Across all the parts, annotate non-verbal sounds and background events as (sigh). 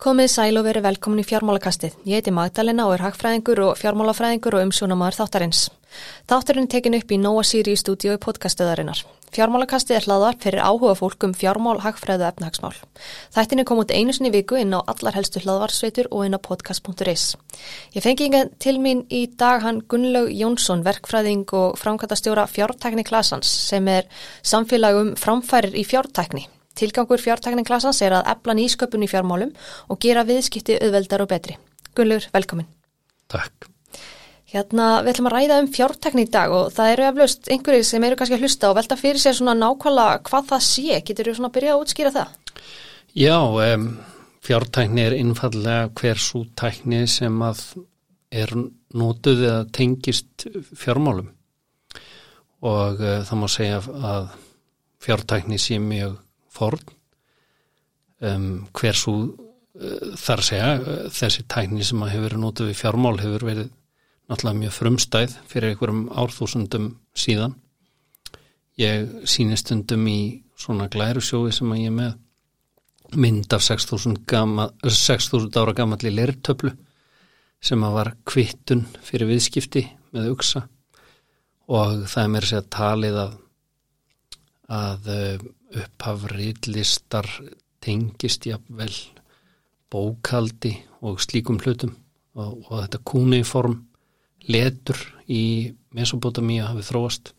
Komið sæl og verið velkomin í fjármálakastið. Ég heiti Magdalena og er hagfræðingur og fjármálafræðingur og umsjónamaður þáttarins. Þáttarinn tekin upp í Nóa Siri í stúdíu í podkastöðarinnar. Fjármálakastið er hlaðvarp fyrir áhuga fólk um fjármál, hagfræðu og efnahagsmál. Þættin er komið út einu sinni viku inn á allar helstu hlaðvarsveitur og inn á podcast.is. Ég fengi inga til mín í dag hann Gunnlaug Jónsson, verkfræðing og framkvæmtastjóra fjártækni klasans sem er samfélagum framfærir í fjártækni. Tilgangur fjártækninklassans er að epla nýsköpun í fjármálum og gera viðskipti auðveldar og betri. Gunnlaugur, velkomin. Takk. Hérna, við ætlum að ræða um fjártækni í dag og það eru eflaust einhverjir sem eru kannski að hlusta og velta fyrir sér svona nákvæmlega hvað það sé. Getur þú svona að byrja að útskýra það? Já, um, fjártækni er innfallega hver svo tækni sem að er nótuð eða tengist fjármálum og uh, það má segja að fjártækni sé mjög forn. Um, hver svo uh, þar segja uh, þessi tækni sem að hefur verið nótið við fjármál hefur verið náttúrulega mjög frumstæð fyrir einhverjum árþúsundum síðan. Ég sýnist undum í svona glæru sjói sem að ég með mynd af 6.000 6 ára gammalli lertöflu sem að var kvittun fyrir viðskipti með uksa og það er mér að segja talið að að upphafriðlistar tengist jafnvel bókaldi og slíkum hlutum og, og þetta kúniform letur í Mesopotamíu hafið þróast.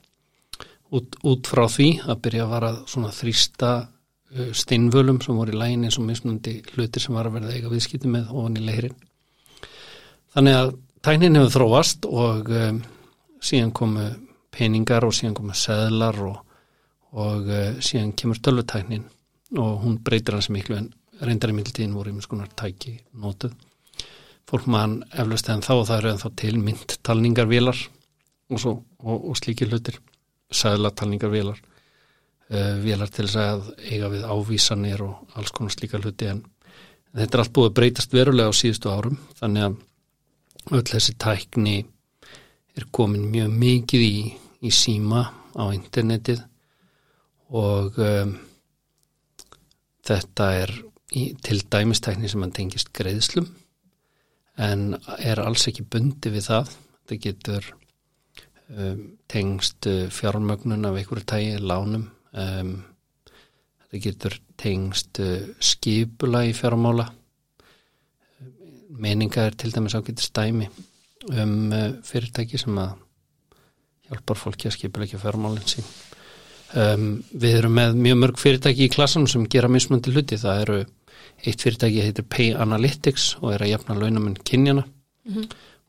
Út, út frá því að byrja að vara svona þrýsta uh, steinvölum sem voru í lægin eins og mismunandi hlutir sem var að verða eiga viðskipti með ofan í leirin þannig að tæknin hefur þróast og um, síðan komu peningar og síðan komu seðlar og og uh, síðan kemur tölvutæknin og hún breytir hans miklu en reyndar í mildtíðin voru einhvers konar tæki nótuð. Fólk mann eflaust en þá og það eru en þá til myndtalningarvélar og, og, og slíkir hlutir, sæðlatalningarvélar, uh, vélar til þess að eiga við ávísanir og alls konar slíkar hluti en þetta er allt búið að breytast verulega á síðustu árum þannig að öll þessi tækni er komin mjög mikið í, í síma á internetið og um, þetta er í, til dæmistækni sem hann tengist greiðslum en er alls ekki bundi við það. Þetta getur um, tengst uh, fjármögnun af einhverju tægi, lánum um, þetta getur tengst uh, skipula í fjármála. Meninga er til dæmis ágætið stæmi um uh, fyrirtæki sem að hjálpar fólki að skipula ekki fjármálinn sín Um, við erum með mjög mörg fyrirtæki í klassanum sem gera mismöndi hluti. Það eru eitt fyrirtæki heitir Pay Analytics og er að jafna launamenn kynjana mm -hmm.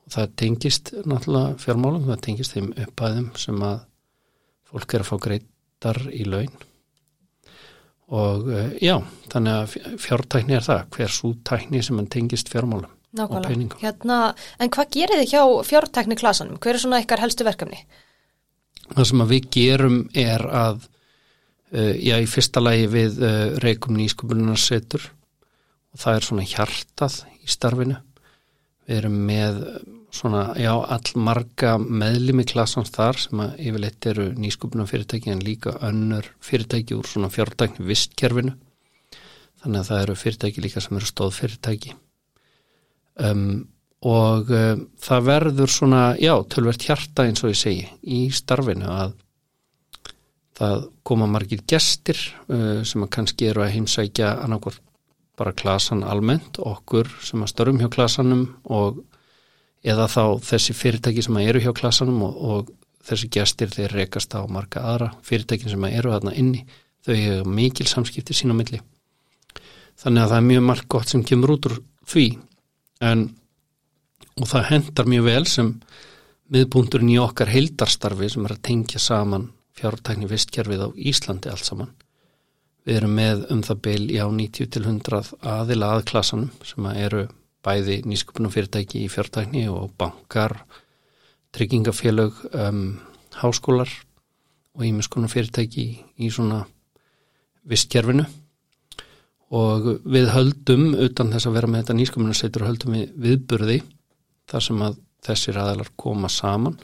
og það tengist náttúrulega fjármálum, það tengist þeim uppæðum sem að fólk er að fá greitar í laun og uh, já, þannig að fjártækni er það, hver svo tækni sem tengist fjármálum Nákvæmlega. og peningum. Hérna, en hvað gerir þið hjá fjártækni klassanum? Hver er svona ykkar helstu verkefni? Það sem við gerum er að, uh, já, í fyrsta lagi við uh, reikum nýsköpunarsetur og það er svona hjartað í starfinu. Við erum með svona, já, all marga meðlimi klassans þar sem að yfirleitt eru nýsköpunarfyrirtæki en líka önnur fyrirtæki úr svona fjártækni vistkerfinu. Þannig að það eru fyrirtæki líka sem eru stóðfyrirtæki. Um, og uh, það verður svona, já, tölvert hjarta eins og ég segi í starfinu að það koma margir gestir uh, sem að kannski eru að heimsækja annarkort bara klasan almennt, okkur sem að störum hjá klasanum og eða þá þessi fyrirtæki sem að eru hjá klasanum og, og þessi gestir þeir rekast á marga aðra fyrirtækin sem að eru aðna inni, þau hefur mikil samskipti sín á milli. Þannig að það er mjög margt gott sem kemur út úr því. En og það hendar mjög vel sem miðbúndurinn í okkar heildarstarfi sem er að tengja saman fjártækni vistkerfið á Íslandi allt saman. Við erum með um það byl já 90 til 100 aðila aðklasanum sem eru bæði nýsköpunum fyrirtæki í fjártækni og bankar, tryggingafélög, um, háskólar og ímiskonum fyrirtæki í, svona vistkerfinu og við höldum utan þess að vera með þetta nýsköpunarseitur höldum við viðburði þar sem að þessir aðalar koma saman.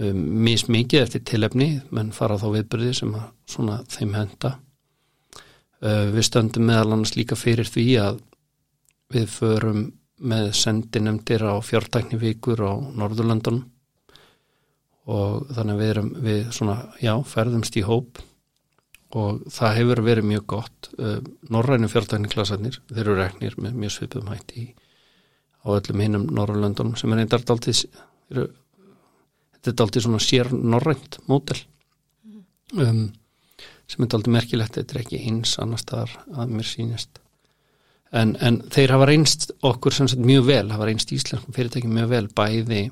Um, mismikið eftir tilefni menn fara þá viðbyrði sem að svona þeim henda uh, við stöndum meðal annars líka fyrir því að við förum með sendinemdir á fjártæknivíkur á Norðurlandunum og þannig við erum við svona, já, ferðumst í hóp. Og það hefur verið mjög gott. Norrænu fjártækniklasarnir, þeir eru reknir með mjög svipum hætti á öllum hinnum Norrlöndunum sem er eindar daldið eru, þetta er daldið svona sér norrænt mótel um, sem er daldið merkilegt þetta er ekki eins annar staðar að mér sínist en, en þeir hafa reynst okkur sem sagt mjög vel hafa reynst íslenskum fyrirtæki mjög vel bæði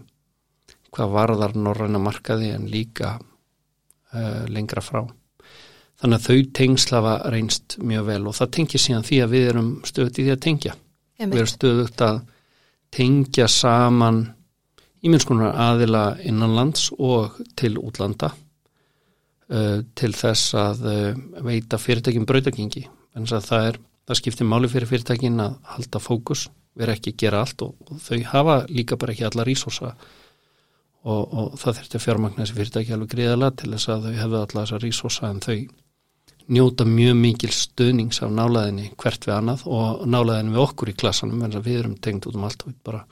hvað varðar norræna markaði en líka uh, lengra frá. Þannig að þau tengslafa reynst mjög vel og það tengir síðan því að við erum stöðut í því að tengja. Einmitt. Við erum stöðut að tengja saman ímyndskunar aðila innanlands og til útlanda uh, til þess að uh, veita fyrirtækjum brautagengi. Þannig að það, er, það skiptir máli fyrir fyrirtækin að halda fókus, vera ekki að gera allt og, og þau hafa líka bara ekki alla rísorsa og, og það þurfti að fjármagna þessi fyrirtæki alveg greiðala til þess að þau hefðu alla þessa rísosa en þau njóta mjög mikil stöðnings af nálaðinni hvert við annað og nálaðinni við okkur í klassanum en við erum tengt út um allt og við bara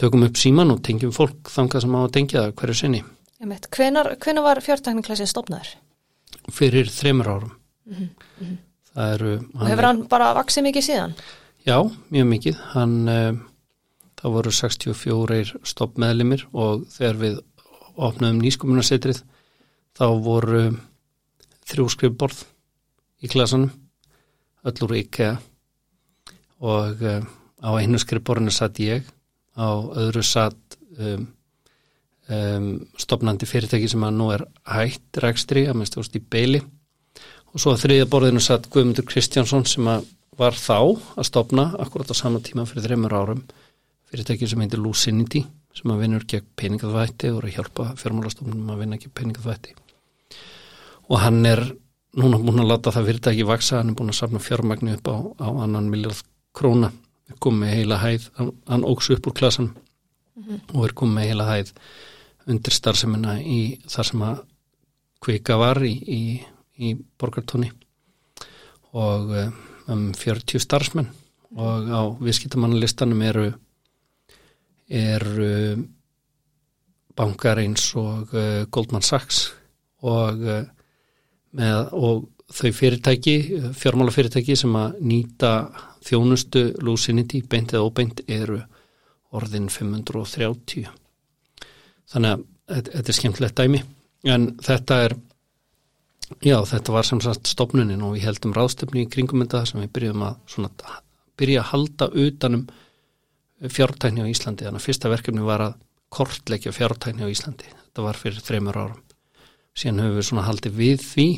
tökum upp síman og tengjum fólk þangað sem á að tengja það hverju sinni. Hvenar, var fjártækniklassin stopnaður? Fyrir þreymur árum. Mm -hmm. Það eru... Og hefur hann bara vaksið mikið síðan? Já, mjög mikið. Hann... Uh, það voru 64 stoppmeðlimir og þegar við opnaðum nýskumunarsetrið þá voru þrjú skrifborð í klasanum öll úr IKEA. Og um, á einu skrifborðinu satt ég á öðru satt um, um, stopnandi fyrirtæki sem að nú er hætt rekstri að minnst ást í beili og svo að þriðja borðinu satt Guðmundur Kristjánsson sem að var þá að stopna akkurat á sama tíma fyrir þreymur árum fyrirtæki sem heitir Lucinity sem að vinnur gegn peningaðvætti og er að hjálpa fjármálastofnum að vinna gegn peningaðvætti og hann er núna búin að láta það fyrirtæki vaksa, hann er búin að safna fjármagnu upp á, á annan miljard króna. Er komið heila hæð, hann óks upp úr klasan mm -hmm. og er komið heila hæð undir starfseminna í þar sem að kvika var í, í, í borgartóni og um 40 starfsmenn. Og á viðskiptamannalistanum eru eru bankar eins og uh, Goldman Sachs og, uh, með, og þau fyrirtæki, fjármálafyrirtæki sem að nýta þjónustu Lucinity, beint eða óbeint eru orðin 530 þannig að þetta er skemmtilegt dæmi. En þetta er já þetta var sem sagt stopnunin og við heldum ráðstöfni í kringum þetta sem við byrjum að svona, byrja að halda utanum fjártækni á Íslandi. Þannig að fyrsta verkefni var að kortleggja fjártækni á Íslandi. Þetta var fyrir þreymur árum síðan hefur við svona haldið við því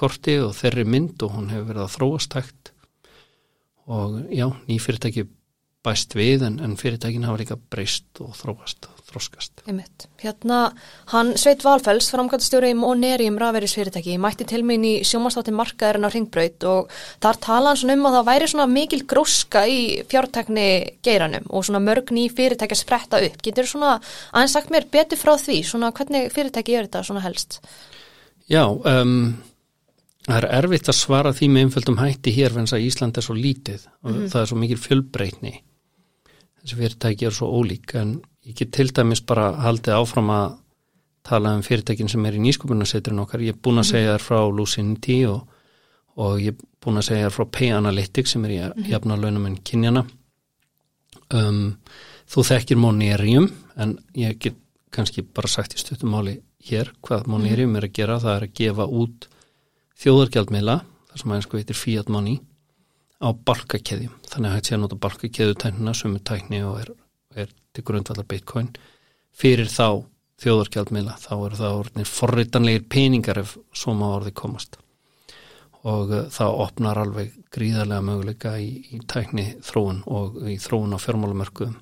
korti og þeirri mynd og hún hefur verið að þróast hægt. Og já, ný fyrirtæki bæst við en, en fyrirtækin hafa líka breyst og þróast og þróskast. Einmitt. Hérna, hann Sveit Valfells, framkvæmstjóri í Monerium rafverðisfyrirtæki, mætti til mín í sjómastátti markaðurinn á Ringbraut og þar tala hann svona um að það væri svona mikil gróska í fjártækni geiranum og svona mörg ný fyrirtæki að spretta upp. Getur svona aðeins sagt mér betur frá því, svona hvernig fyrirtæki er þetta svona helst? Já, um, það er erfitt að svara því með einföldum hætti hér fennst að Ísland er svo lítið og mm -hmm. það er svo mikil fjölbreytni þessi fyrirtæki er svo ólík en ég get til dæmis bara haldið áfram að tala um fyrirtækin sem er í nýsköpunarseturinn okkar. Ég er búin að mhm. segja þér frá Lucinity og, og ég er búin að segja þér frá Pay Analytics sem er í mm -hmm. jafna launum en kynjana um, þú þekkir Monerium en ég get kannski bara sagt í stuttumáli hér hvað Monerium er að gera. Það er að gefa út þjóðargjaldmiðla þar sem aðeins sko heitir Fiat Money á barkakeðjum þannig að hægt sé að nota barkakeðju tæknina sumu tækni og er, er til grundvallar bitcoin. Fyrir þá þjóðarkjaldmiðla þá eru það orðinir forritanlegir peningar ef svo má orði komast. Og uh, það opnar alveg gríðarlega möguleika í, í tækni þróun og í þróun á fjármálamörkuðum.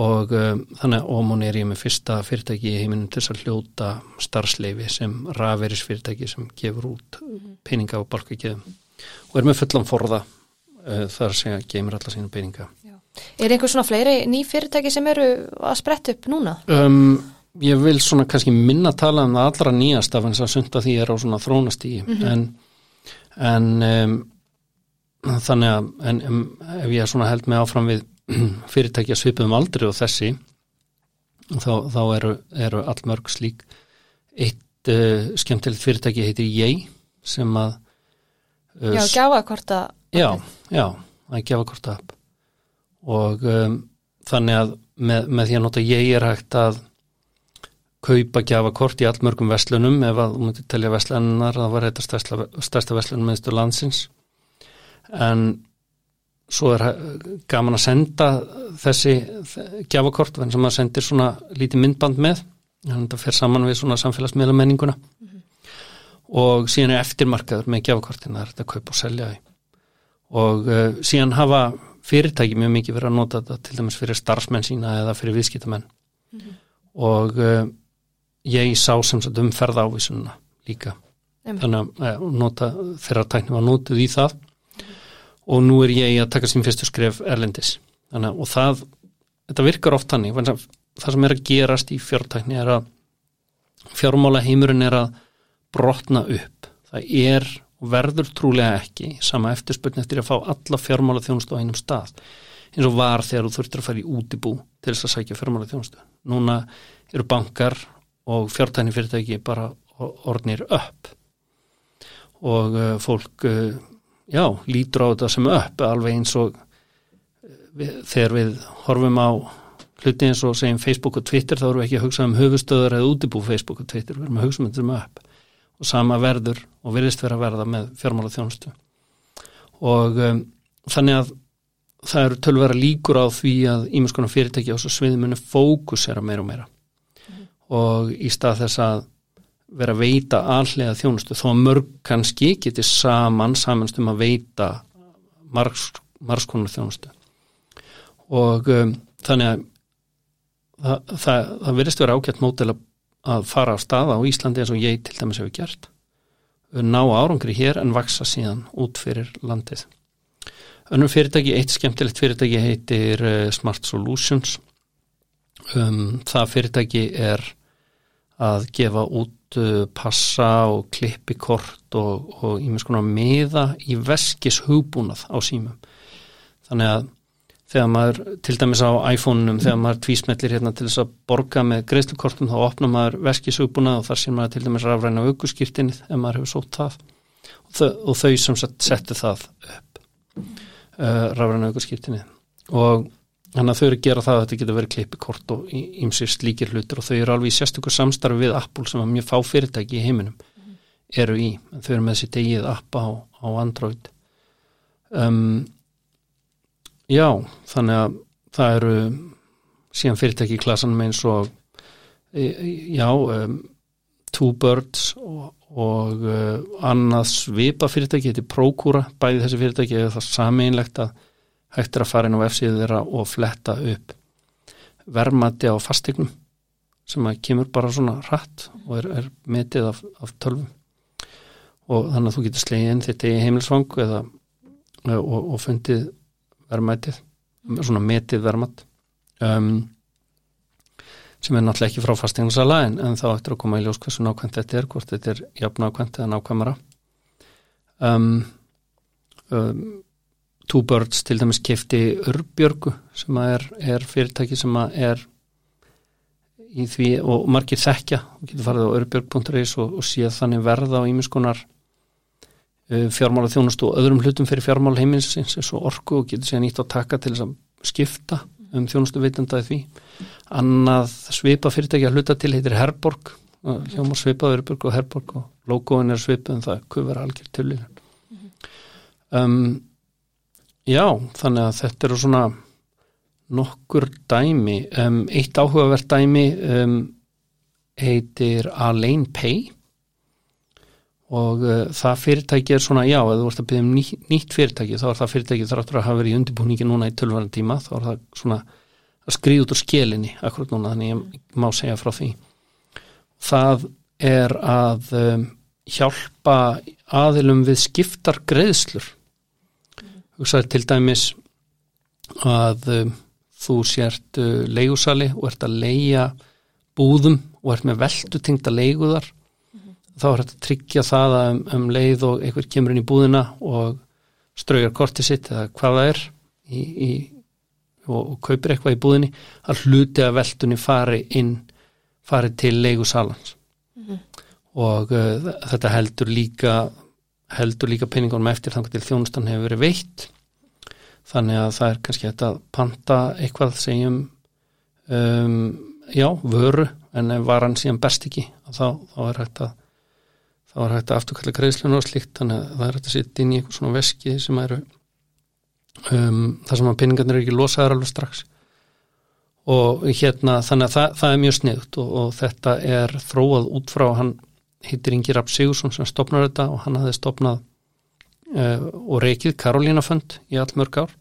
Og um, þannig að Ómón er ég með fyrsta fyrirtæki í heiminum til þess að hljóta starfsleifi sem raveris fyrirtæki sem gefur út mhm. peninga á barkakeðjum og er með fullan forða uh, þar sem geymir alla sína peninga. Er einhver svona fleiri ný fyrirtæki sem eru að spretta upp núna? Um, ég vil svona kannski minna tala um það allra nýjast af hans að sunda því er á svona þrónast í mm -hmm. en, en um, þannig að en, en, ef ég svona held mig áfram við (clears throat) fyrirtækja svipum aldri og þessi þá, þá eru, eru allmörg slík eitt uh, skemmtilegt fyrirtæki heitir Ég sem að uh, Já, gjafa hvort að Já, já, að gefa hvort að og um, þannig að með, með því að nota ég er hægt að kaupa gjafa kort í allmörgum veslunum ef að þú myndir telja veslunar það var þetta stærsta, veslunum meðstu landsins. En svo er gaman að senda þessi gjafakort þannig sem maður sendir svona lítið myndband með þannig að þetta fer saman við svona samfélagsmiðla menninguna mm -hmm. og síðan er eftirmarkaður með gjafakortin það er þetta að kaupa og selja og uh, síðan hafa fyrirtæki mjög mikið verið að nota þetta til dæmis fyrir starfsmenn sína eða fyrir viðskiptamenn. Mm -hmm. og uh, ég sá sem sagt umferð ávísununa líka. Mm -hmm. þannig að uh, nota þeirra tækni var nótuð í það. Og nú er ég að taka sín fyrstu skref erlendis. Þannig að og það þetta virkar oft hannig það sem er að gerast í fjártækni er að fjármála heimurinn er að brotna upp. Það er og verður trúlega ekki sama eftirspöldin eftir að fá alla fjármála þjónustu á einum stað eins og var þegar þú þurftir að fara í útibú til þess að sækja fjármála þjónustu. Núna eru bankar og fjártækni fyrirtæki bara orðnir upp og uh, fólk uh, já, lítur á þetta sem upp alveg eins og uh, við, þegar við horfum á hluti eins og segjum Facebook og Twitter þá erum við ekki að hugsa um höfustöður eða útibú Facebook og Twitter, við erum að hugsa um þetta sem upp og sama verður og virðist vera að verða með fjármála þjónustu og um, þannig að það eru tölvera líkur á því að ímjömskonar fyrirtæki á þessu sviðmunu fókusera meira og meira. Mm. og í stað þess að vera að veita allega þjónustu þó að mörg kannski geti saman samanst um að veita margskonar þjónustu. Og um, þannig að það, það, það virðist vera ágætt mótil að að fara á staða á Íslandi eins og ég til dæmis hefur gert. Ná árangri hér en vaksa síðan út fyrir landið. Önnum fyrirtæki, eitt skemmtilegt fyrirtæki heitir eh, Smart Solutions. Um, það fyrirtæki er að gefa út uh, passa og klippikort og ímins konar meða í veskis hugbúnað á símum. Þannig að þegar maður, til dæmis á iPhone-num þegar maður tvísmellir hérna til þess að borga með greiðslukortum þá opnar maður veskisauðbúna og þar sé maður til dæmis rafræna aukurskýrtinnið ef maður hefur sótt það. Og þau, og þau sem settu það upp uh, rafræna aukurskýrtinnið og þannig að þau eru að gera það að þetta getur verið klippikort og ímsir slíkir hlutur og þau eru alveg í sérstökur samstarfi við Apple sem er mjög fá fyrirtæki í heiminum eru í, þau eru með þessi degið app á, á Android. Um, Já, þannig að það eru síðan fyrirtæki í klasanum eins og e, já, um, Two Birds og, og uh, annað svipa fyrirtæki, þetta er Procura, bæði þessi fyrirtæki eða það sameinlegt að hægt er að fara inn á F-síðu þeirra og fletta upp vermati á fastegnum sem að kemur bara svona rætt og er, er metið af, af tölvum. Og þannig að þú getur slegið inn þetta í heimilsvang eða, og, og fundið verðmætið svona metið verðmætt um, sem er náttúrulega ekki frá fastegnarsala en, en þá ættir að koma í ljós hversu nákvæmt þetta er hvort þetta er jafn nákvæmt eða nákvæmara. Um, um, Two Birds til dæmis kefti Urbjörgu sem er, er fyrirtæki sem er í því og margir þekkja og getur farið á urbjörg.is og, og séð þannig verða á ímiskonar fjármála þjónustu og öðrum hlutum fyrir fjármála heiminsins eins og orku og getur sér nýtt að taka til þess að skipta um þjónustu veitandaði því. Annað svipa fyrirtæki að hluta til heitir Herborg, hjámar svipaður Herborg og Herborg og logoin er svipað en það kuður algjör til um, Já, þannig að þetta eru svona nokkur dæmi. Um, eitt áhugavert dæmi um, heitir Alain Pay og uh, það fyrirtæki er svona, já, ef þú vart að byggja um ný, nýtt fyrirtæki, þá er það fyrirtæki þráttur að hafa verið í undirbúningi núna í tölvaran tíma. Þá er það svona að skriða út úr skelinni akkurat núna, þannig ég má segja frá því. Það er að um, hjálpa aðilum við skiptar greiðslur hugsaður til dæmis að um, þú sért uh, leigusali og ert að leia búðum og ert með veldu tengda leiguðar þá er þetta að tryggja það um, um leið og einhver kemur inn í búðina og straujar kortið sitt eða hvað það er í, í, og, og kaupir eitthvað í búðinni að hluti að veldunni fari inn fari til leigu salans og uh, þetta heldur líka heldur líka penningunum eftir þannig til þjónustan hefur verið veitt. Þannig að það er kannski að panta eitthvað segjum um, já, vöru en ef varan síðan best ekki þá, þá er að þá er hægt að afturkalla greiðslun og slikt þannig að það er hægt að setja inn í eitthvað svona veski sem eru um, þar sem að penningarnir eru ekki losaðar alveg strax. Og hérna þannig að það, það er mjög sniðut og, og þetta er þróað út frá hann hittir Ingi Rapp Sigursson sem stopnar þetta og hann hafði stopnað uh, og reikið Karolínafönd í allmörg ár.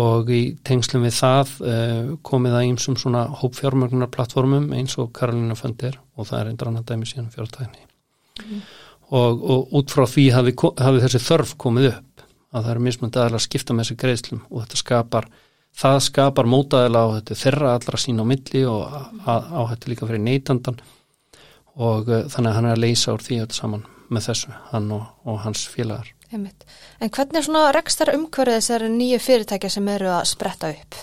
Og í tengslum við það uh, komið það ímsum svona hópfjármögnunar plattformum eins og Karolínafönd er og það er eindir annan dæmi síðan fjártækni mm. og, og út frá því hafi, hafi þessi þörf komið upp að það er mismöndi aðeins að skipta með þessi greiðslum og þetta skapar það skapar mótaðila á þetta þeirra allra sín á milli og áhættu líka fyrir neytandan og uh, þannig að hann er að leysa úr því þetta saman með þessu, hann og, og hans félagar. Einmitt. En hvernig er svona rekstar umhverfið þessari nýju fyrirtækja sem eru að spretta upp?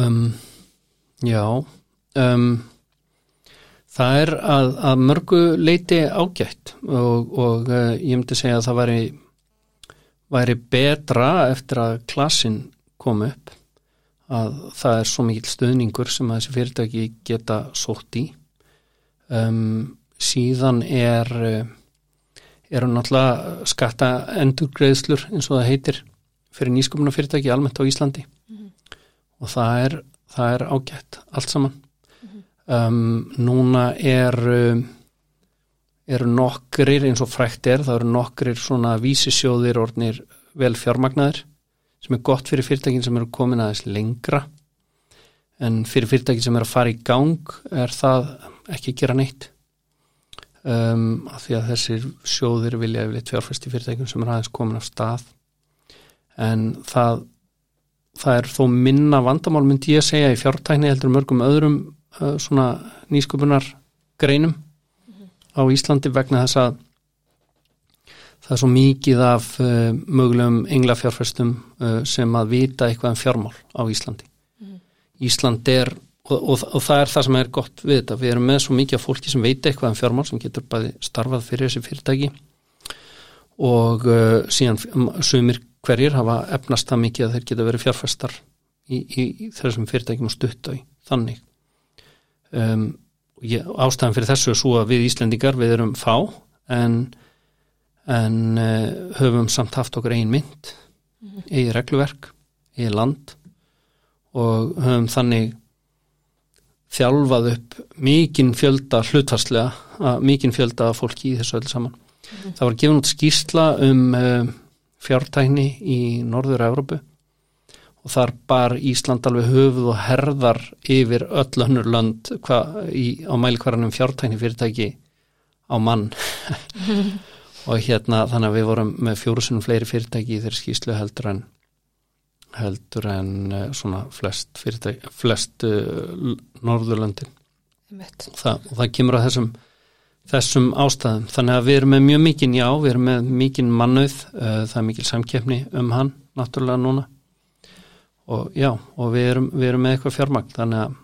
Um, já, um, það er að, að mörgu leiti ágætt og, og uh, ég myndi segja að það væri, væri betra eftir að klassin kom upp að það er svo mikil stöðningur sem þessi fyrirtæki geta sótt í um, síðan er eru náttúrulega skatta endurgreðslur eins og það heitir fyrir nýsköpuna fyrirtæki almennt á Íslandi mm -hmm. og það er, það er ágætt allt saman. Um, núna er eru nokkrir eins og frækt er það eru nokkrir svona vísisjóðir orðnir vel fjármagnaðir sem er gott fyrir fyrirtækin sem eru komin aðeins lengra. En fyrir fyrirtækin sem eru að fara í gang er það ekki gera neitt. Um, af því að þessir sjóðir vilja yfirleitt fjárfæsti fyrirtækjum sem er aðeins komin af stað. En það það er þó minna vandamál myndi ég segja í fjártækni heldur mörgum öðrum uh, svona nýsköpunar greinum mm -hmm. á Íslandi vegna þess að það er svo mikið af uh, mögulegum englafjárfæstum uh, sem að vita eitthvað um fjármál á Íslandi mm -hmm. Ísland er og, og, og það er það sem er gott við þetta við erum með svo mikið af fólki sem veit eitthvað um fjármál sem getur bæði starfað fyrir þessi fyrirtæki og uh, síðan sumir hverjir hafa efnast það mikið að þeir geta verið fjárfæstar í, í, í þessum fyrirtækjum og stutta í þannig um, ég, ástæðan fyrir þessu er svo að við Íslendingar við erum fá en, en uh, höfum samt haft okkur ein mynd mm -hmm. eigi regluverk, eigi land og höfum þannig þjálfað upp mikinn fjölda hlutvarslega, mikinn fjölda fólki í þessu öll saman. Mm -hmm. Það var gefin út skýrsla um uh, fjártækni í Norður Európu og þar bar Ísland alveg höfuð og herðar yfir öll önnur lönd hva, í, á mælikvarðanum fjártækni fyrirtæki á mann. (laughs) Og hérna þannig að við vorum með fjórusunum fleiri fyrirtæki í þeirri skýrslu heldur en heldur en uh, svona flest, flest uh, Norðurlöndin. Þa, og það kemur á þessum þessum ástæðum, þannig að við erum með mjög mikinn já, við erum með mikinn mannauð uh, það er mikil samkeppni um hann náttúrulega núna og já, og við erum, við erum með eitthvað fjármagn þannig að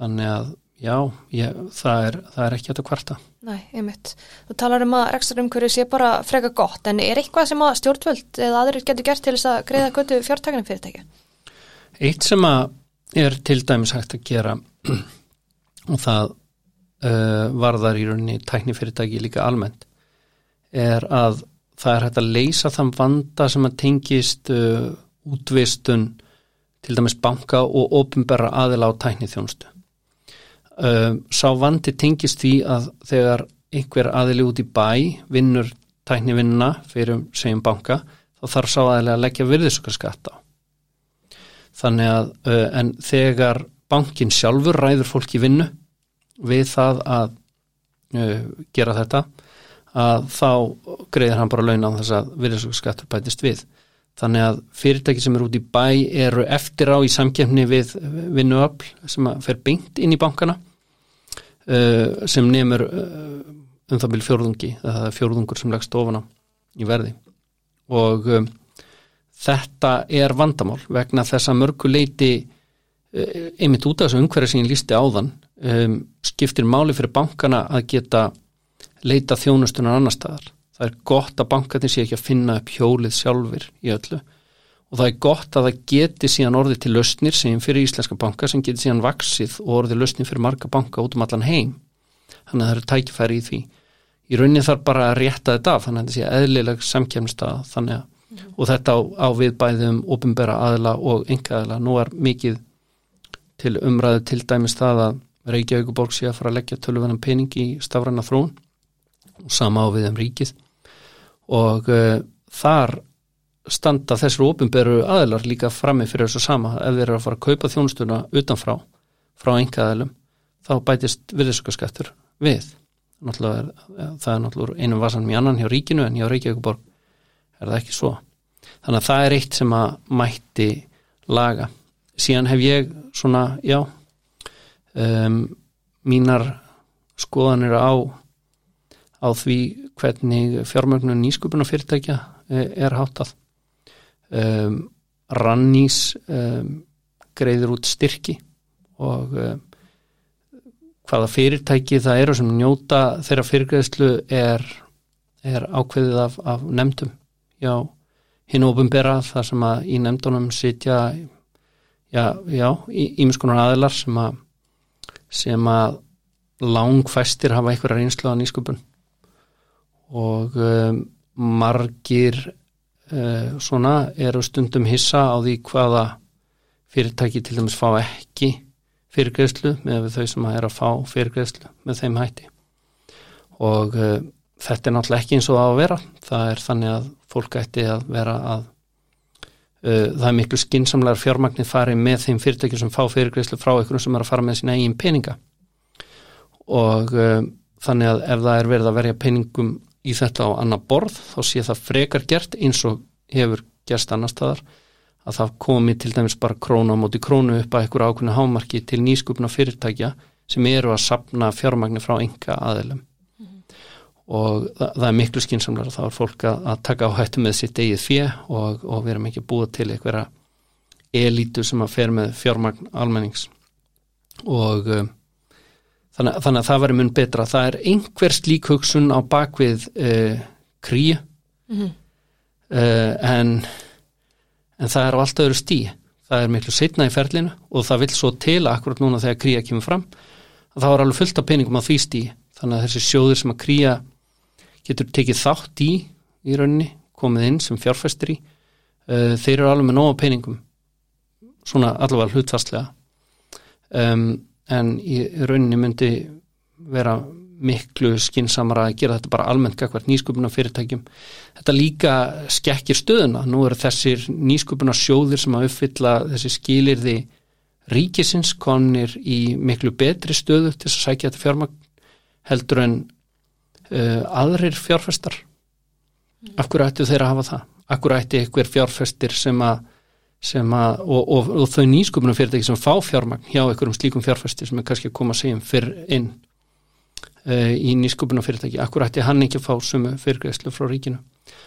þannig að já, ég, það, er, það er ekki að kvarta Nei, einmitt. Þú talar um að rekstarumkörðu sé bara freka gott, en er eitthvað sem að stjórnvöld eða aðrir getur gert til þess að greiða götu fjártakanum fyrirtækja? Eitt sem að er til dæmis hægt að gera og það uh, varðar í rauninni tæknifyrirtæki líka almennt er að það er hægt að leysa þann vanda sem að tengist uh, útvistun til dæmis banka og ofinberra aðila á tæknithjónustu Uh, sá vandi tengist því að þegar einhver aðili út í bæ vinnur tæknivinnuna fyrir segjum banka þá þarf sá aðili að leggja virðisökkarskatt á. Þannig að en þegar bankin sjálfur ræður fólki vinnu við það að uh, gera þetta að þá greiðir hann bara laun á þess að virðisökkarskattur bætist við þannig að fyrirtæki sem eru út í bæ eru eftir á í samkjöfni við vinnuöfl sem fer beint inn í bankana uh, sem nefnur uh, um það byrju fjórðungi það er fjórðungur sem leggst ofana í verði og um, þetta er vandamál vegna þess að mörgu leiti uh, einmitt út af þessu umhverju sem ég lísti áðan um, skiptir máli fyrir bankana að geta leita þjónustunar annar staðar. Það er gott að bankarnir sé ekki að finna upp hjólið sjálfur í öllu og það er gott að það geti síðan orðið til lausnir sem fyrir íslenska banka sem geti síðan vaksið og orðið lausnir fyrir marga banka út um allan heim. Þannig að það eru tækifæri í því. Í raunin þarf bara að rétta þetta af þannig að þetta sé eðlileg samkjæmstað þannig að mm. og þetta á, á við bæðum ofinbera aðla og enga aðla. Nú er mikið til umræðu til dæmis það að Reykjavíkuborg sé að fara að leggja tölvunum pening í stafræna þrún og sama á við um ríkið og uh, þar standa þessar ofinberu aðlar líka frammi fyrir þessu sama. Ef þeir eru að fara að kaupa þjónustuna utanfrá frá enga aðlum þá bætist virðiskaskattur við. Er, það er náttúrulega einum vasanum í annan hjá ríkinu en hjá Reykjavíkuborg er það ekki svo. Þannig að það er eitt sem að mætti laga. Síðan hef ég svona, já um, mínar skoðanir á á því hvernig fjármögnun nýsköpuna fyrirtækja eh, er hátað um, Rannís um, greiður út styrki og um, hvaða fyrirtæki það eru sem njóta þeirra fyrirgreðslu er, er ákveðið af, af nefndum. Já, hinn ofinbera þar sem að í nefndunum sitja já, ímiskunar aðilar sem að sem að langfæstir hafa einhverja reynslu á nýsköpun og um, margir uh, svona eru stundum hissa á því hvaða fyrirtæki til dæmis fá ekki fyrirgreðslu með þau sem er að fá fyrirgreðslu með þeim hætti. Og uh, þetta er náttúrulega ekki eins og það að vera. Það er þannig að fólk ætti að vera að uh, það er miklu skinsamlegar fjármagnir farið með þeim fyrirtæki sem fá fyrirgreðslu frá einhverjum sem er að fara með sína eigin peninga. Og uh, þannig að ef það er verið að verja peningum í þetta á annar borð þá sé það frekar gert eins og hefur gerst annar staðar að það komi til dæmis bara krónu á móti krónu upp að einhverju ákveðinu hámarki til nýskupna fyrirtækja sem eru að sapna fjármagnir frá enga aðilum mm -hmm. og það, það er miklu skinsamlega þá er fólk að, að taka á hættu með sitt eigið fjö og, og við erum ekki búið til einhverja elítu sem að fer með fjármagn almennings og um, þannig, þannig að það verður mun betra. Það er einhver slík hugsun á bakvið uh, krí mm -hmm. uh, en en það er á allt öðru stí það er miklu setna í ferlinu og það vil svo til akkurat núna þegar kría kemur fram. Að það var alveg fullt af peningum á því stí þannig að þessi sjóðir sem að kría getur tekið þátt í í rauninni, komið inn sem fjárfæstir í uh, þeir eru alveg með nóga peningum svona allavega hlutfastlega um, en í rauninni myndi vera miklu skinsamara að gera þetta bara almennt kakvært nýsköpuna fyrirtækjum. Þetta líka skekkir stöðuna. Nú eru þessir nýsköpuna sjóðir sem að uppfylla þessi skilirði ríkisins konir í miklu betri stöðu til að sækja þetta fjármagn heldur en uh, aðrir fjárfestar. Af hverju ættu þeirra að hafa það? Af hverju ættu einhver fjárfestir sem að Að, og, og, og þau nýsköpunum fyrirtæki sem fá fjármagn hjá einhverjum slíkum fjárfæsti sem er kannski að koma að segja um fyrr inn uh, í nýsköpunum fyrirtæki akkur ætti hann ekki að fá sumu fyrirgræslu frá ríkinu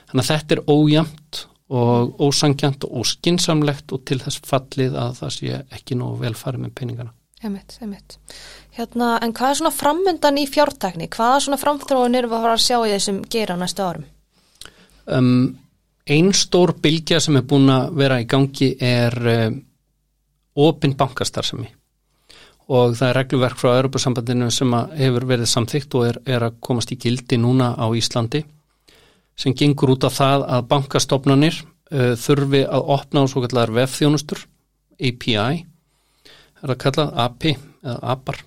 þannig að þetta er ójæmt og ósangjant og óskinsamlegt og til þess fallið að það sé ekki nógu velfarið með peningana Emitt, emitt hérna, En hvað er svona framöndan í fjártækni? Hvaða svona framþróin er að fara að sjá í þessum gera næstu árum? Um Einn stór bylgja sem er búin að vera í gangi er um, opinn bankastarðsemi og það er reglverk frá Europasambandinu sem hefur verið samþygt og er, er að komast í gildi núna á Íslandi sem gengur út af það að bankastofnanir uh, þurfi að opna á svo kallar vefþjónustur API er að kalla API eða APAR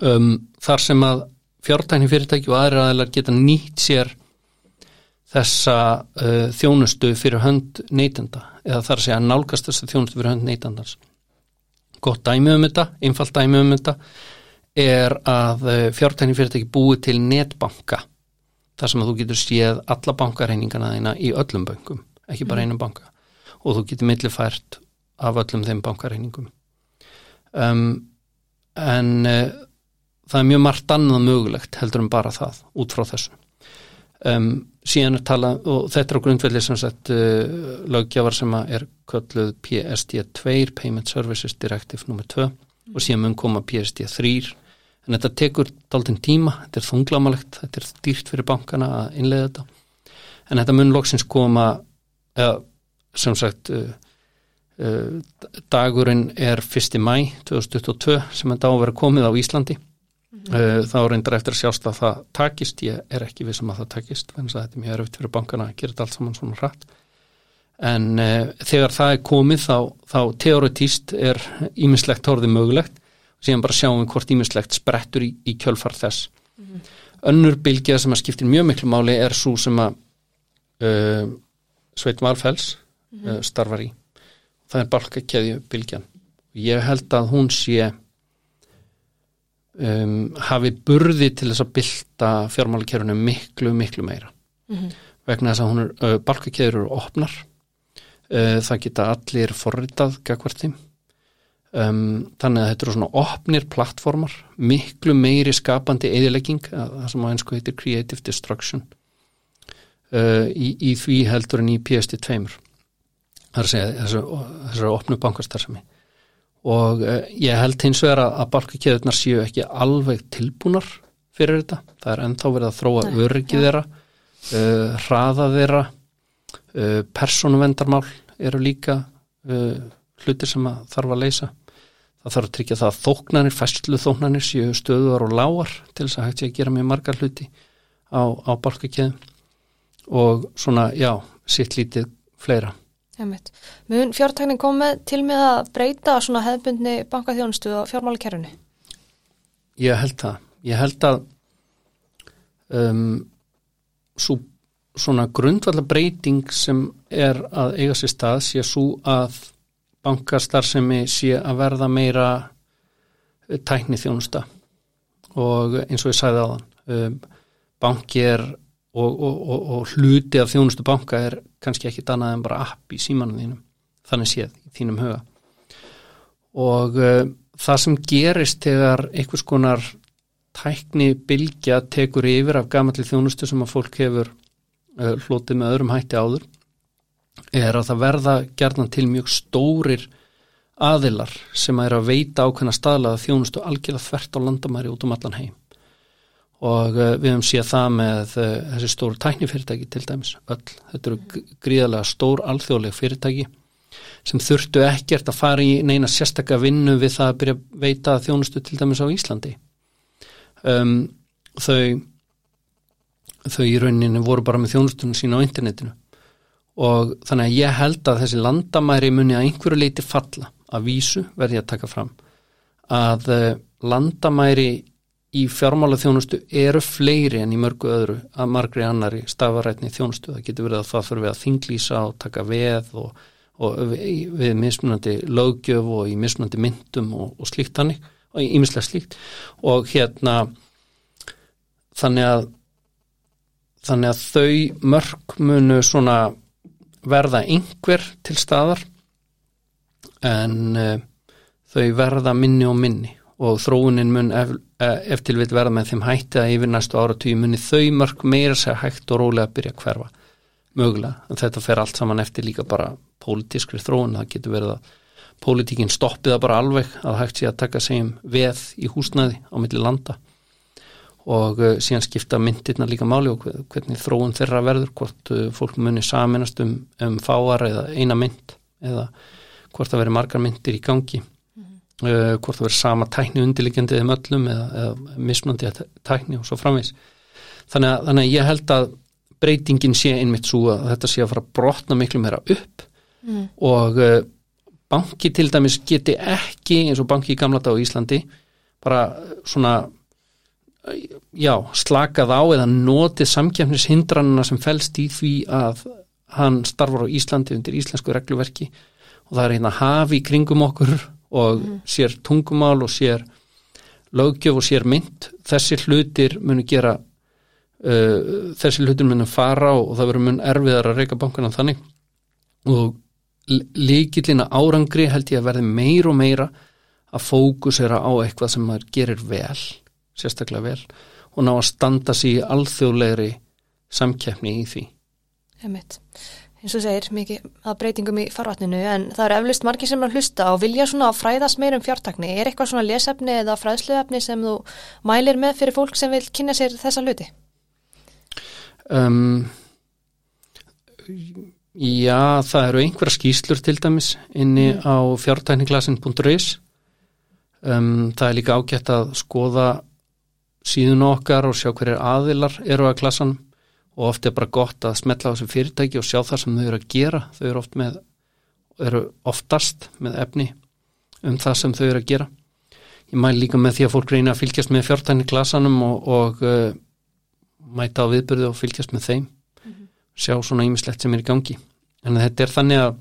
um, þar sem að fjártækni fyrirtæki og aðri aðeinar geta nýtt sér þessa uh, þjónustu fyrir hönd neytenda eða þar að segja nálgast þessa þjónustu fyrir hönd neytendans. Gott dæmi um þetta, einfalt dæmi um þetta er að uh, fjártækni fyrirtæki búið til netbanka þar sem að þú getur séð alla bankareiningana þína í öllum bankum, ekki bara mm. einum banka og þú getur millifært af öllum þeim bankareiningum. Um, en uh, það er mjög margt annað mögulegt heldur en bara það út frá þessu. Um, síðan er talað og þetta er á grundvelli sem sagt uh, löggjafar sem að er kölluð PSD2 Payment Services Directive nr. 2 og síðan mun koma PSD3 en þetta tekur daldinn tíma, þetta er þunglamalegt þetta er dýrt fyrir bankana að innlega þetta en þetta mun loksins koma eða sem sagt uh, uh, dagurinn er 1. mæ 2022 sem þetta á að vera komið á Íslandi. Þá reyndar eftir að sjást að það takist. Ég er ekki við sem um að það takist þannig að þetta er mjög erfitt fyrir bankana að gera þetta allt saman svona hratt. En uh, þegar það er komið þá, þá teoretíst er ímislegt horfið mögulegt. Og síðan bara sjáum við hvort ímislegt sprettur í, í kjölfar þess. Mm -hmm. önnur bylgja sem að skiptir mjög miklu máli er svo sem að uh, Sveit Valfells mm -hmm. uh, starfar í. Það er balkakeðju bylgjan ég held að hún sé um, hafi burði til þess að bylta fjármálakerfunu miklu, miklu meira. Mm -hmm. vegna þess að hún er uh, balkakeðjur eru opnar. Uh, það geta allir forritað gagverti um, þannig að þetta eru svona opnir plattformar, miklu meiri skapandi eðilegging, það sem á einsku heitir creative destruction. Uh, í, í því heldur en í PSD2 það er að segja þessari opnu bankastarðsami og uh, ég held hins vegar að, balkakjöðunar séu ekki alveg tilbúnar fyrir þetta, það er ennþá verið að þróa örgið þeirra uh, hraða þeirra uh, personuvendarmál eru líka uh, hlutir sem að þarf að leysa. Það þarf að tryggja það að þóknarnir, fæslu þóknarnir séu stöðuar og lágar til þess að hægt sé að gera mjög margar hluti á, á balkakjöðum og svona, já, sitt lítið fleira. Mun fjártækning komið til með að breyta svona hefðbundni bankaþjónustu og fjármálakerfinu? Ég held það. Ég held að um, svo, svona grundvallar breyting sem er að eiga sér stað sé svo að bankastarfsemi sé að verða meira tækni þjónusta og eins og ég sæði á þann um, banki er og, og, og hluti af þjónustu banka er kannski ekkit annað en bara app í símanum þínum, þannig séð í þínum huga. Og uh, það sem gerist þegar einhvers konar tækni bylgja tekur yfir af gamalli þjónustu sem að fólk hefur uh, hlotið með öðrum hætti áður er að það verða gerðan til mjög stórir aðilar sem að er að veita ákveðna staðlaða þjónustu algjörða þvert á landamæri út um allan heim og uh, við hefum séð það með uh, þessi stóru tæknifyrirtæki til dæmis öll. Þetta eru gríðarlega stór alþjóðleg fyrirtæki sem þurftu ekkert að fara í neina sérstakka vinnu við það að byrja að veita þjónustu til dæmis á Íslandi. Um, þau, þau í rauninni voru bara með þjónustunum sína á internetinu og þannig að ég held að þessi landamæri muni að einhverju leiti falla að vísu verði að taka fram að uh, landamæri í fjármála þjónustu eru fleiri en í mörgu öðru að margri annari stafarætni þjónustu. Það getur verið að það fyrir við að þinglýsa og taka veð og, og við, við mismunandi lögjöf og í mismunandi myndum og, og slíkt hannig og ímislega slíkt og hérna þannig að þannig að þau mörg munu svona verða einhver til staðar en uh, þau verða minni og minni og þróunin mun ef, ef til við verða með þeim hætti að yfir næstu ára tíu muni þau mörg meira segja hægt og rólega að byrja að hverfa. Mögulega, þetta fer allt saman eftir líka bara pólitískri þróun, það getur verið að pólitíkinn stoppiða bara alveg að hægt sé að taka segjum veð í húsnæði á milli landa. Og uh, síðan skipta myndirna líka máli og hvernig þróun þeirra verður, hvort uh, fólk muni saminast um, um fáar eða eina mynd eða hvort það veri margar myndir í gangi uh, hvort það verður sama tækni undirliggjandi eða möllum eða, eða mismandi tækni og svo framvegs þannig að, þannig að ég held að breytingin sé einmitt svo að þetta sé að fara að brotna miklu meira upp. Mm. og uh, banki til dæmis geti ekki eins og banki í gamla dag á Íslandi bara svona já, slakað á eða notið samkjæfnishindranina sem fælst í því að hann starfar á Íslandi undir íslensku regluverki. Og það er hérna hafi kringum okkur og mm. sér tungumál og sér lögjöf og sér mynd þessi hlutir munu gera uh, þessi hlutir munu fara og það verður mun erfiðar að reyka bankana þannig og líkillina árangri held ég að verði meir og meira að fókusera á eitthvað sem maður gerir vel sérstaklega vel og ná að standa sér í alþjóðlegri samkeppni í því. Einmitt. Eins og segir mikið að breytingum í farvatninu en það eru eflust margir sem er að hlusta og vilja svona fræðast meir um fjártakni er eitthvað svona lesefni eða fræðsluefni sem þú mælir með fyrir fólk sem vil kynna sér þessa hluti? Um, já, það eru einhverja skýslur til dæmis inni Mm. á fjártækniklasin.is um, það er líka ágætt að skoða síðun okkar og sjá hverjir aðilar eru að klasan og oft er bara gott að smetla á þessu fyrirtæki og sjá það sem þau eru að gera. Þau eru, oft með, eru oftast með efni um það sem þau eru að gera. Ég mæli líka með því að fólk reyna að fylgjast með fjártækniklasanum og, og uh, mæta á viðbyrðu og fylgjast með þeim. Sjá svona ímislegt sem er í gangi. En þetta er þannig að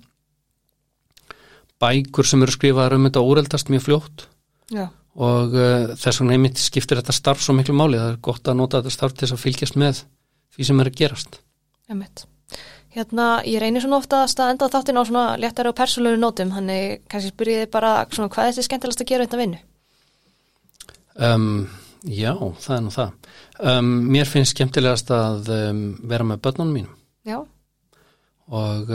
bækur sem eru skrifaðar um þetta úreldast mjög fljótt. Já, og uh, þess vegna einmitt skiptir þetta starf svo miklu máli, það er gott að nota þetta starf til þess að fylgjast með því sem er að gerast. Einmitt. Hérna, ég reynir svona oftast að enda þáttin á svona léttari og persónlegu nótum þannig kannski spyrjiði bara svona hvað er þetta skemmtilegast að gera þetta vinnu? Um, Já, það er nú það. Um, Mér finnst skemmtilegast að um, vera með börnunum mínum. Já, og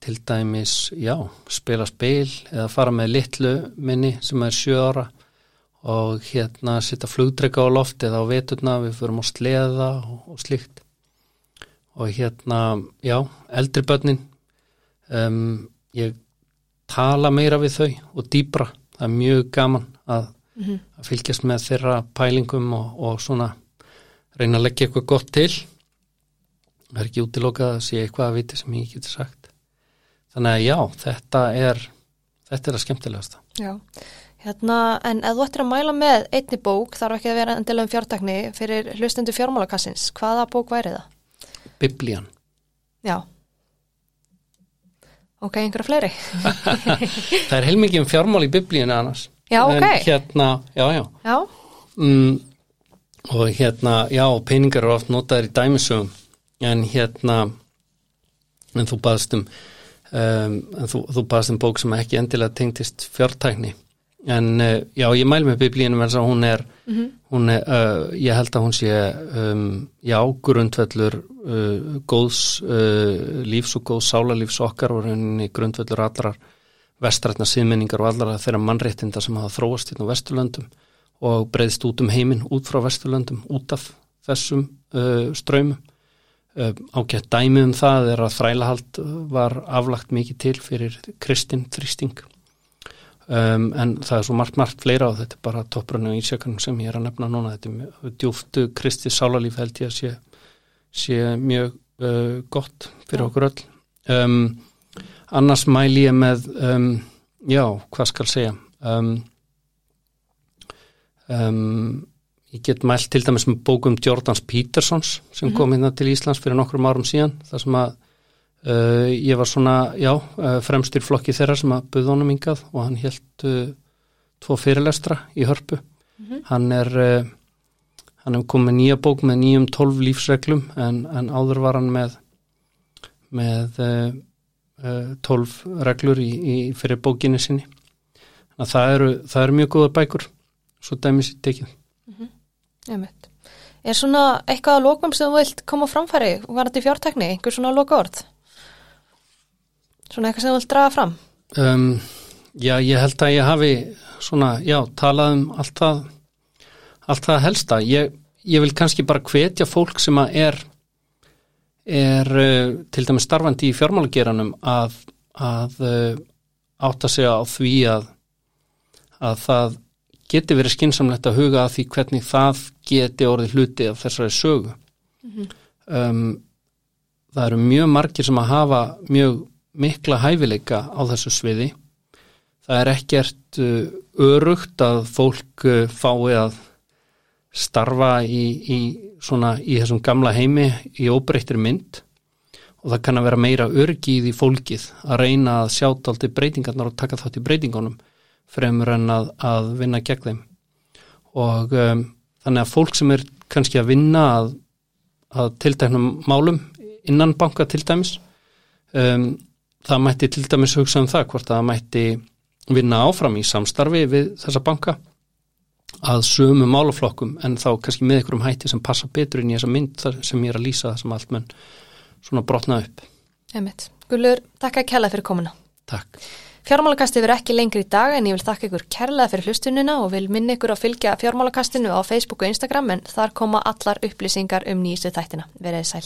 til dæmis, já, spila spil eða fara með litlu minni sem er sjö ára og hérna sitta flugdrega á lofti eða á veturna, við förum á sleða og, og slíkt. Og hérna, já, eldri börnin um, ég tala meira við þau og dýbra, það er mjög gaman að, Mhm. að fylgjast með þeirra pælingum og, og svona reyna að leggja eitthvað gott til. Það er ekki útilokað að sé eitthvað að viti sem ég geti sagt. Þannig að já, þetta er þetta er að skemmtilegasta. Já Hérna, en ef þú ættir að mæla með einni bók þarf ekki að vera endilega um fjártakni fyrir hlustendu fjármálakassins, hvaða bók væri það? Biblían. Já. Ok, einhverja fleiri? (laughs) það er heilmikið um fjármál í biblíinu annars Já, ok. en hérna, já, já. Já, mm, og hérna, já, peningar eru oft notaðir í dæmisögum. En hérna en þú baðst um, um en þú, þú baðst um bók sem ekki endilega tengtist fjártækni en uh, já, ég mæl með biblíinu verðs að hún er, hún er uh, ég held að hún sé um, já, grundvellur uh, góðs uh, lífs og góðs sálarlífs okkar og rauninni grundvellur allrar vestrætna síðmenningar og allara þeirra mannréttinda sem hafa þróast hérna á Vesturlöndum og breyðst út um heiminn út frá Vesturlöndum út af þessum ströymum ágætt dæmi um það er að þrælahald var aflagt mikið til fyrir kristin þrýsting um, en það er svo margt margt fleira og þetta er bara topprunni og ísjökanum sem ég er að nefna núna. Þetta er djúftu kristi sálarlíf held ég að sé, sé mjög uh, gott fyrir okkur öll. Um, annars mæli ég með um, já, hvað skal segja? Um, um, ég get mælt til dæmis með bókum Jordans Petersons sem kom hérna til Íslands fyrir nokkrum árum síðan þar sem að uh, ég var svona, já, uh, fremstur flokki þeirra sem að buð honum yngað og hann held uh, tvo fyrirlestra í hörpu. Hann er hann hefur komið nýja bók með nýjum tólf lífsreglum en, en áður var hann með með 12 reglur í, í fyrir bókinni sinni. Þannig að það eru, það eru mjög góða bækur svo dæmis í tekið. Einmitt. Er svona eitthvað að lókum sem þú vilt koma framfæri? Var þetta í fjártakni, einhver svona loka orð? Svona eitthvað sem þú vilt draga fram? um, Já, ég held að ég hafi svona, já, talað um allt það allt það helsta. Ég, ég vil kannski bara hvetja fólk sem að er er uh, til dæmis starfandi í fjármálageranum að, að uh, átta sig á því að að það geti verið skinsamlegt að huga að því hvernig það geti orðið hluti af þessari sögu. Um, það eru mjög margir sem að hafa mjög mikla hæfileika á þessu sviði. Það er ekkert uh, örugt að fólk uh, fái að starfa í, í svona í þessum gamla heimi í óbreyttir mynd. Og það kann að vera meira örgi í fólkið að reyna að sjá daldi breytingarnar og taka þátt í breytingunum fremur en að, að vinna gegn þeim. Og um, þannig að fólk sem er kannski að vinna að, að tilteknum málum innan banka til dæmis um, það mætti til dæmis hugsa um það hvort að það mætti vinna áfram í samstarfi við þessa banka að sömu málaflokkum en þá kannski með einhverjum hætti sem passa betur inn í þessa mynd sem ég er að lýsa það sem allt menn svona brotna upp. Einmitt. Gullur, takk að kella fyrir komuna. Takk. Fjármálakasti verður ekki lengri í dag en ég vil þakka ykkur kærlega fyrir hlustunina og vil minna ykkur að fylgja fjármálakastinu á Facebook og Instagram en þar koma allar upplýsingar um nýjistu þættina. Verðið sæl.